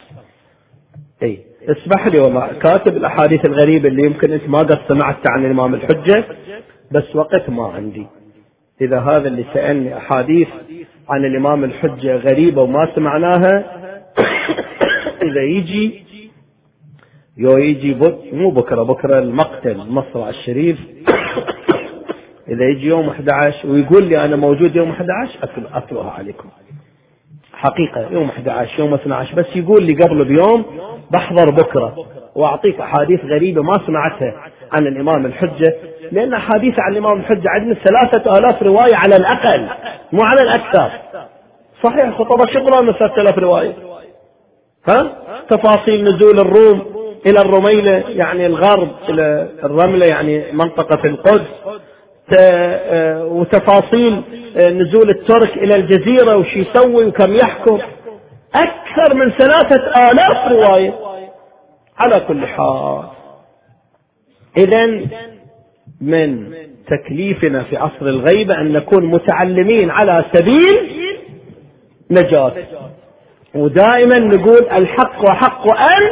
إي. اسمح لي والله. كاتب الأحاديث الغريبة اللي يمكن أنت ما قد سمعت عن الإمام الحجة بس وقت ما عندي. إذا هذا اللي سألني أحاديث عن الإمام الحجة غريبة وما سمعناها إذا يجي يو يجي بك مو بكرة بكرة المقتل مصرع الشريف. إذا يجي يوم 11 ويقول لي أنا موجود يوم 11 أتلوها عليكم. حقيقة يوم 11 يوم 12 بس يقول لي قبل بيوم بحضر بكرة. وأعطيك أحاديث غريبة ما سمعتها عن الإمام الحجة لأن أحاديث عن الإمام الحجة عندنا ثلاثة آلاف رواية على الأقل مو على الأكثر. صحيح خطبة شغلة من ثلاثة آلاف رواية. ها؟ تفاصيل نزول الروم إلى الرميلة يعني الغرب إلى الرملة يعني منطقة القدس. آه، وتفاصيل نزول الترك إلى الجزيرة وش يسوي وكم يحكم. أكثر من ثلاثة آلاف رواية. على كل حال. إذا من تكليفنا في عصر الغيبة أن نكون متعلمين على سبيل نجاة. ودائما نقول الحق وحق أن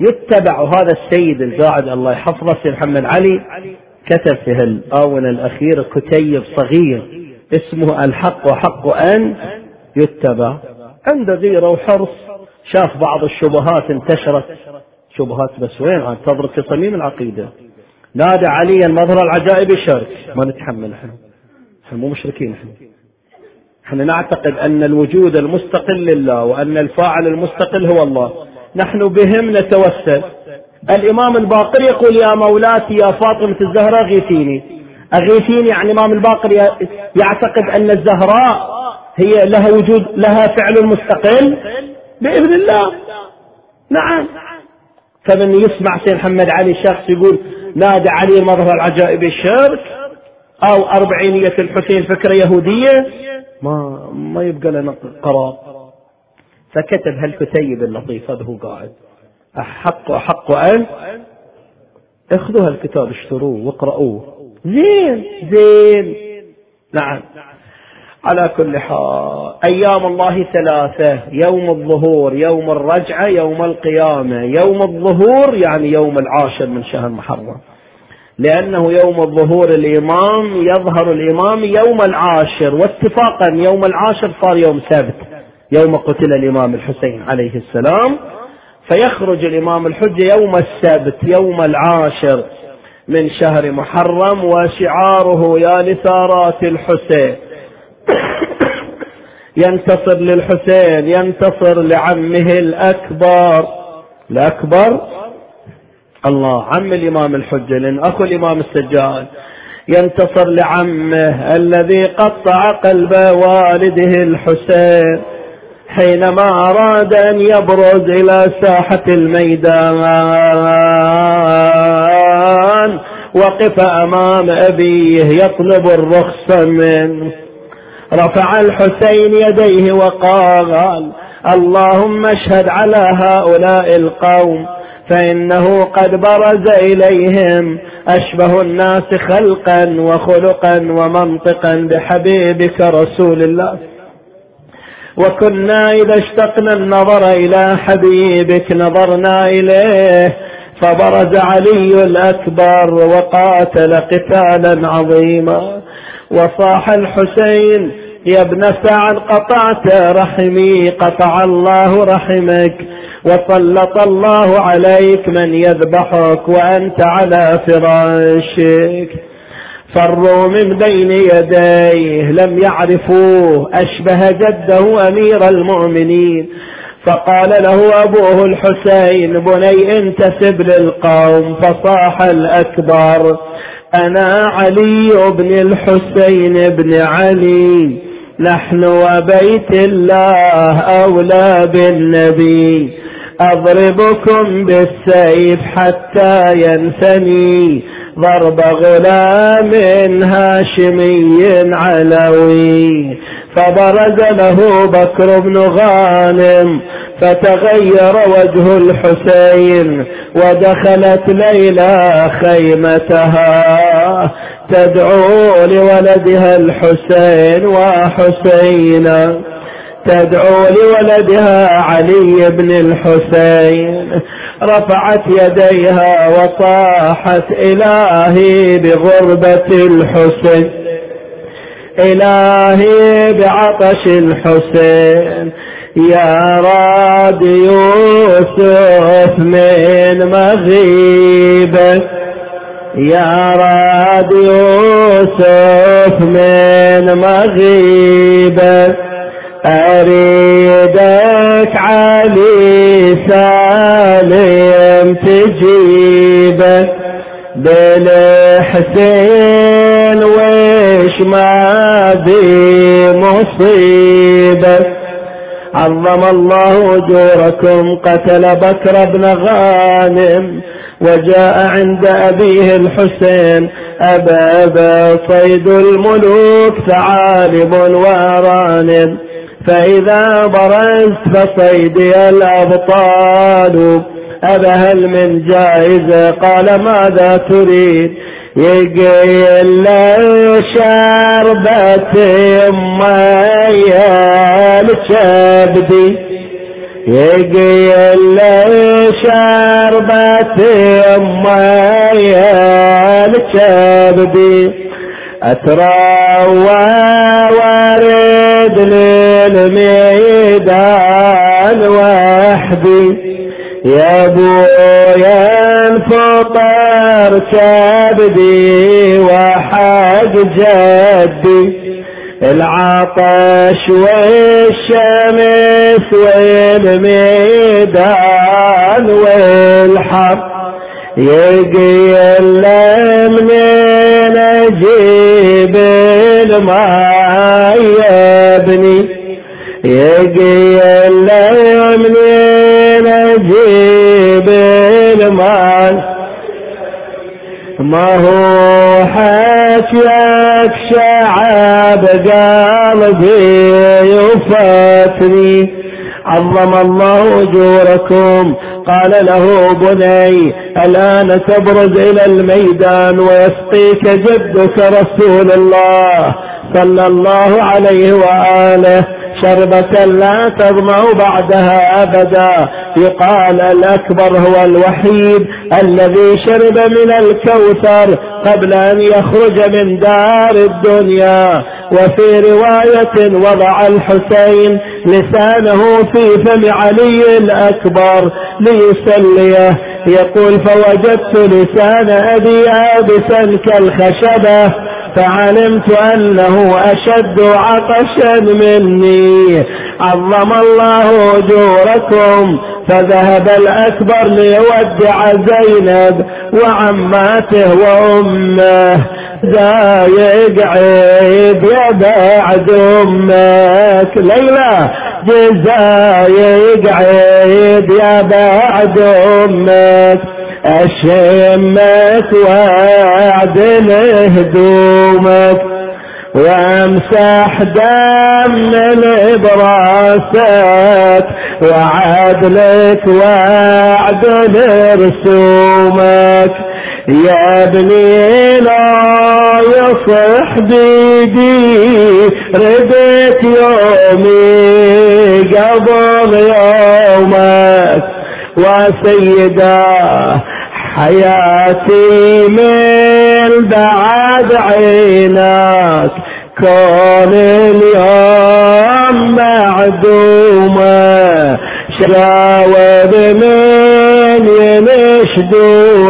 يتبع. هذا السيد القاعد الله يحفظه سيد محمد علي كتب في الآونة الأخيرة كتيب صغير. اسمه الحق وحق أن يتبع. عنده غيرة وحرص شاف بعض الشبهات انتشرت. شبهات بس وين؟ عاد تضرب في صميم العقيدة. نادى عليا مظهر العجائب الشرك. ما نتحمل إحنا. إحنا مو مشركين إحنا. إحنا نعتقد أن الوجود المستقل لله وأن الفاعل المستقل هو الله. نحن بهم نتوسل. الإمام الباقر يقول يا مولاتي يا فاطمة الزهراء غيثيني. اغيثيني يعني الامام الباقر يعتقد أن الزهراء هي لها وجود لها فعل مستقل؟ بإذن الله. نعم. فمن يسمع سيد محمد علي شخص يقول نادى علي مظهر العجائب الشرك أو أربعينية الحسين فكرة يهودية؟ ما ما يبقى لنا قرار. فكتب هالكتيب اللطيف؟ هذا هو قاعد. أحق أحق أن؟ اخذوا هالكتاب اشتروه واقرأوه زين زين. نعم. على كل حال. أيام الله ثلاثة. يوم الظهور يوم الرجعة يوم القيامة. يوم الظهور يعني يوم العاشر من شهر محرم. لأنه يوم الظهور الإمام يظهر الإمام يوم العاشر. واتفاقا يوم العاشر صار يوم سبت يوم قتل الإمام الحسين عليه السلام. فيخرج الإمام الحجة يوم السبت يوم العاشر. من شهر محرم وشعاره يا لثارات الحسين. ينتصر للحسين ينتصر لعمه الأكبر. الأكبر؟ الله عم الإمام الحجة لأن أخو الإمام السجاد. ينتصر لعمه الذي قطع قلب والده الحسين. حينما أراد أن يبرز إلى ساحة الميدان. وقف أمام أبيه يطلب الرخصة منه رفع الحسين يديه وقال اللهم اشهد على هؤلاء القوم فإنه قد برز إليهم أشبه الناس خلقا وخلقا ومنطقا بحبيبك رسول الله. وكنا إذا اشتقنا النظر إلى حبيبك نظرنا إليه فبرز علي الأكبر وقاتل قتالا عظيما. وصاح الحسين يا ابن سعد قطعت رحمي قطع الله رحمك. وسلط الله عليك من يذبحك وأنت على فراشك. من بين يديه لم يعرفوه أشبه جده أمير المؤمنين. فقال له أبوه الحسين بني انتسب للقوم فصاح الأكبر أنا علي بن الحسين بن علي نحن وبيت الله أولى بالنبي. أضربكم بالسيف حتى ينثني ضرب غلام هاشمي علوي. فبرز له بكر بن غانم فتغير وجه الحسين ودخلت ليلى خيمتها. تدعو لولدها الحسين وحسينا. تدعو لولدها علي بن الحسين. رفعت يديها وصاحت إلهي بغربة الحسين. إلهي بعطش الحسين. يا راد يوسف من مغيبك يا راد يوسف من مغيبك أريدك علي سالم تجيبك بالحسين ويش ما بي مصيبة. عظم الله أجوركم قتل بكر بن غانم وجاء عند أبيه الحسين أبا صيد الملوك ثعالب وأرانب. فإذا برزت فصيدي الأبطال. أبا هل من جائزة قال ماذا تريد؟ يقيل شربة مية الكبدي يقي اللي شربت مية الكبدي أتروى وارد للميدان وحدي. يا ابويا انفطر كبدي وحق جدي. العطش والشمس والميدان والحر. يقيل منين أجيب الماء يا ابني؟ يقيل منين أجيب الماء ما هو حكيك شعب قلبي يفتني عظم الله أجوركم. قال له بني الآن تبرز إلى الميدان ويسقيك جدك رسول الله صلى الله عليه وآله. شربة لا تظمأ بعدها أبدا. يقال الأكبر هو الوحيد الذي شرب من الكوثر قبل أن يخرج من دار الدنيا. وفي رواية وضع الحسين لسانه في فم علي الأكبر ليسليه يقول فوجدت لسان أبي آبسا كالخشبة. فعلمت أنه أشد عطشا مني. عظم الله أجوركم فذهب الأكبر ليودع زينب وعماته وأمه. زايق عيد يا بعد أمك. ليلى جزايق عيد يا بعد أمك. اشمك واعدل هدومك وأمسح دم براسك وعدلك واعدل رسومك يا ابني لا يصح بيدي ردت يومي قبل يومك وسيداه حياتي من بعد عينك كون اليوم معدومة شراوذ من ينشدوني.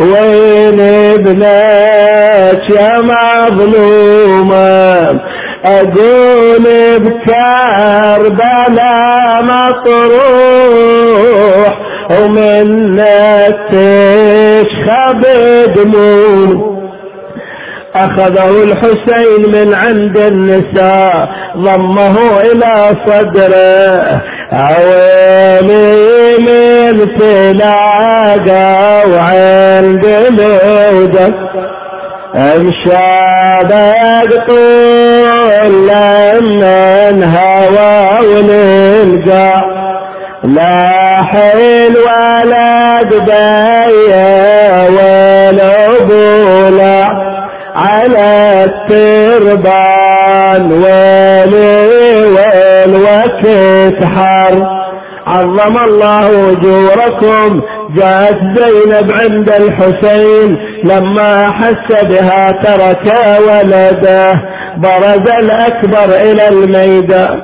وين ابنك يا مظلومة؟ أقول بكربلاء مطروح. ومنك تشخب دموع أخذه الحسين من عند النساء ضمه إلى صدره. عويلي من تلاقى وعند موده امشابك طول لمن هوى ونلقى. لا حيل ولا دبايا ولا بولا على التربان ويلي والوقت حر عظم الله أجوركم. جاءت زينب عند الحسين. لما حس بها ترك ولده. برز الأكبر إلى الميدان.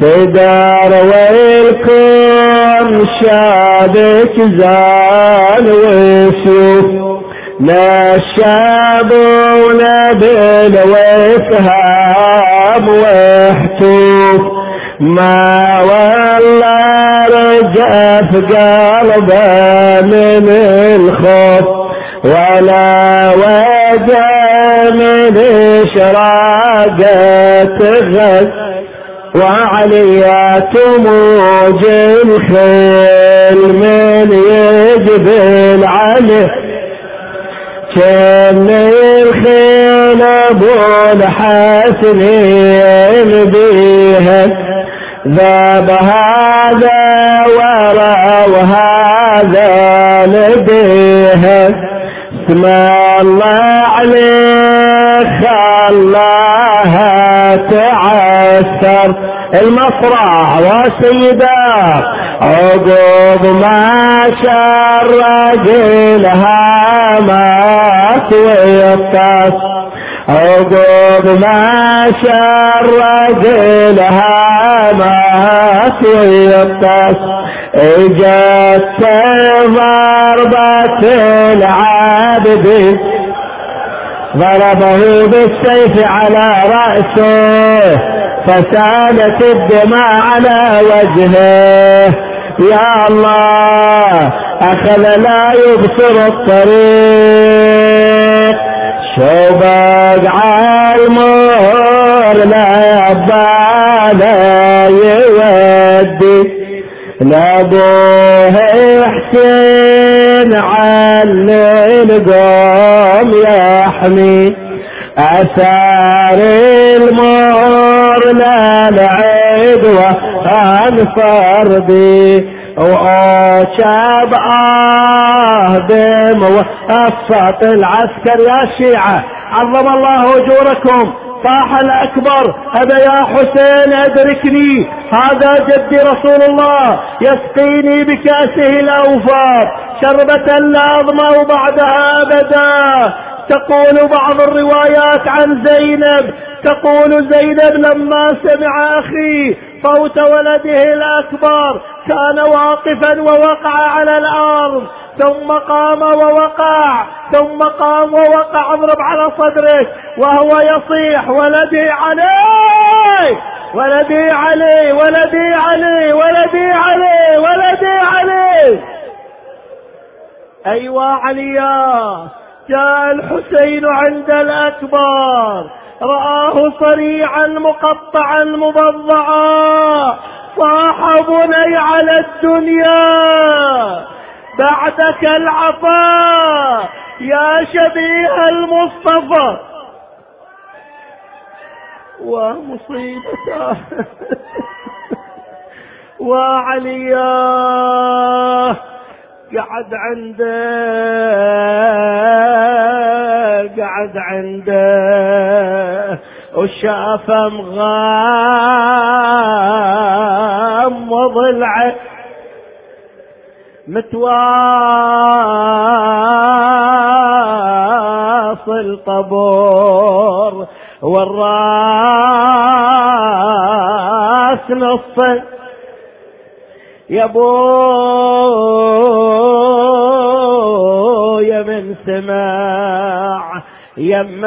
سدار ويلكم شابك زال وسيوف. نشابونا بالوسهام وحتوف ما والله رجف قلبه من الخوف. ولا وجه من اشراقة غد وعليات موج الخيل من يجبل عليه كان الخيل أبو الحسنين بيها ذاب هذا ورا وهذا لديها. اسم الله عليك الله تعسر. المصرع وسيدا عقوب ما شرق الهامات ويطاس عقوب ما شرق الهامات ويطاس اجت ضربة العبد ضربه بالسيف على رأسه فسالت الدماء على وجهه يا الله أخذ لا يبصر الطريق. شوبك عالمور لا يبالا يودي. لابوه حسين على القوم يحمي أثار المور لا العدوى عن فردي. وأوشب آه دم وأفط العسكر يا شيعة. عظم الله أجوركم. صاح الأكبر هذا يا حسين أدركني هذا جدي رسول الله يسقيني بكأسه الأوفار شربة لا أظمأ بعدها أبدا. تقول بعض الروايات عن زينب تقول زينب لما سمع أخي صوت ولده الأكبر كان واقفا ووقع على الأرض. ثم قام ووقع ثم قام ووقع اضرب على صدرك وهو يصيح ولدي علي! ولدي علي! ولدي علي! ولدي علي! ولدي علي! أيوا عليا جاء الحسين عند الأكبر رآه صريعا مقطعا مبضعا صاح بني على الدنيا. بعدك العطاء يا شبيه المصطفى. ومصيبته وعلياه قعد عنده قعد عنده. وشاف مغام وضلعه. متواصل طبور والراس نص يا يا من سماع يماك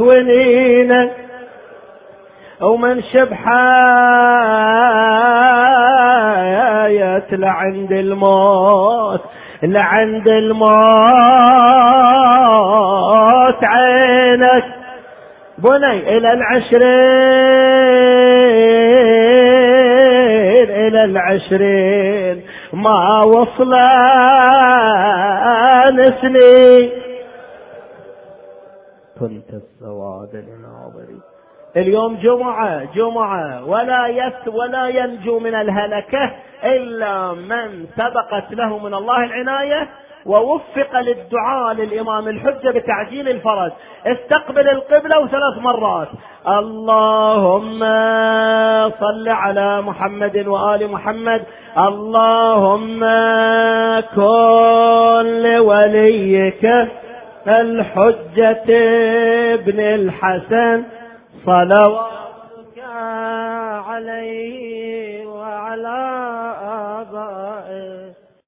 ونينك ومن شبحاية لعند الموت لعند الموت. عينك بني إلى العشرين إلى العشرين. ما وصلان سنين كنت لناظري اليوم جمعة جمعة. ولا يس ولا ينجو من الهلكة إلا من سبقت له من الله العناية ووفق للدعاء للإمام الحجة بتعجيل الفرج. استقبل القبلة وثلاث مرات. اللهم صل على محمد وآل محمد. اللهم كن لوليك الحجة ابن الحسن. صلواتك عليه وعلى آبائه